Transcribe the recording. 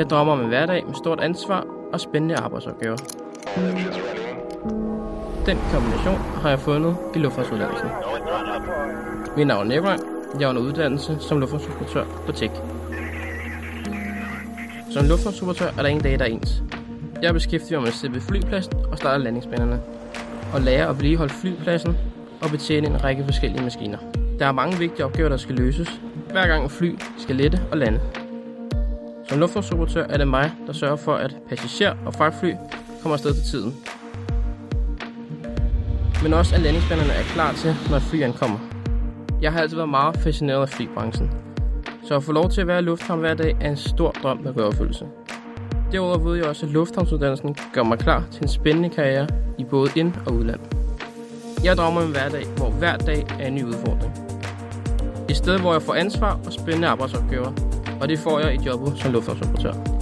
Jeg drømmer om en hverdag med stort ansvar og spændende arbejdsopgaver. Den kombination har jeg fundet i luftfartsuddannelsen. Mit navn er Nikolaj. Jeg er under uddannelse som luftfartsoperatør på TEC. Som luftfartsoperatør er der ingen dage, der er ens. Jeg beskæftiger mig med at sidde ved flypladsen og starte landingsbanerne. Og lære at vedligeholde flypladsen og betjene en række forskellige maskiner. Der er mange vigtige opgaver, der skal løses, hver gang et fly skal lette og lande. Som luftfartsoperatør er det mig, der sørger for, at passager og fragtfly kommer afsted til tiden. Men også at landingsbanerne er klar til, når et fly ankommer. Jeg har altid været meget fascineret af flybranchen, så at få lov til at være i lufthavn hver dag er en stor drøm, der går opfyldelse. Derudover ved jeg også, at lufthavnsuddannelsen gør mig klar til en spændende karriere i både ind- og udland. Jeg drømmer om en hverdag, hvor hver dag er en ny udfordring. Et sted, hvor jeg får ansvar og spændende arbejdsopgaver, og det får jeg i jobbet som lufthavnsoperatør.